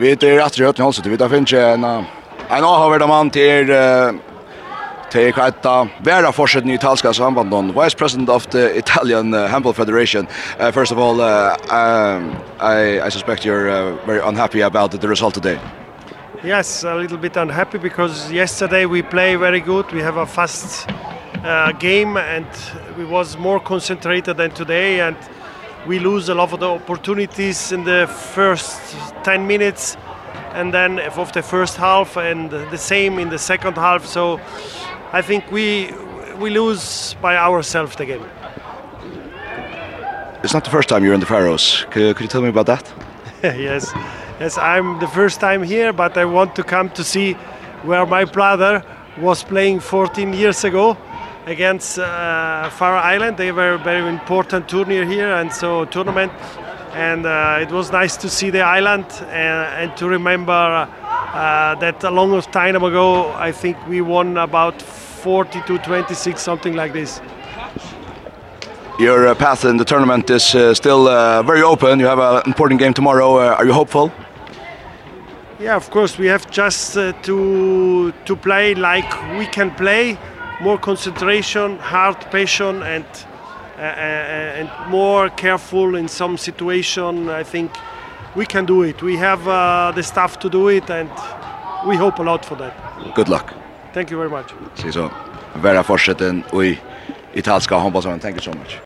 Vi er at rødt i alltså. Vi tar finnes en en avhörd man till till Kaita Vera fortsatt i Talska samband Vice President of the Italian uh, Handball Federation. Uh, first of all, uh, um, I, I suspect you're uh, very unhappy about the result today. Yes, a little bit unhappy because yesterday we play very good. We have a fast uh, game and we was more concentrated than today and we lose a lot of the opportunities in the first 10 minutes and then of the first half and the same in the second half so I think we we lose by ourselves the game. It's not the first time you're in the Faroes. Could, could you tell me about that? yes. Yes, I'm the first time here but I want to come to see where my brother was playing 14 years ago against uh, Faroe Island. They were a very important tournament here and so tournament and uh, it was nice to see the island and, and to remember uh, that a long time ago I think we won about 40 to 26 something like this. Your uh, path in the tournament is uh, still uh, very open. You have an important game tomorrow. Uh, are you hopeful? Yeah, of course we have just uh, to to play like we can play more concentration, hard passion and uh, uh, and more careful in some situation. I think we can do it. We have uh, the staff to do it and we hope a lot for that. Good luck. Thank you very much. See so. Vera fortsätter i italska handbollsvärlden. Thank you so much.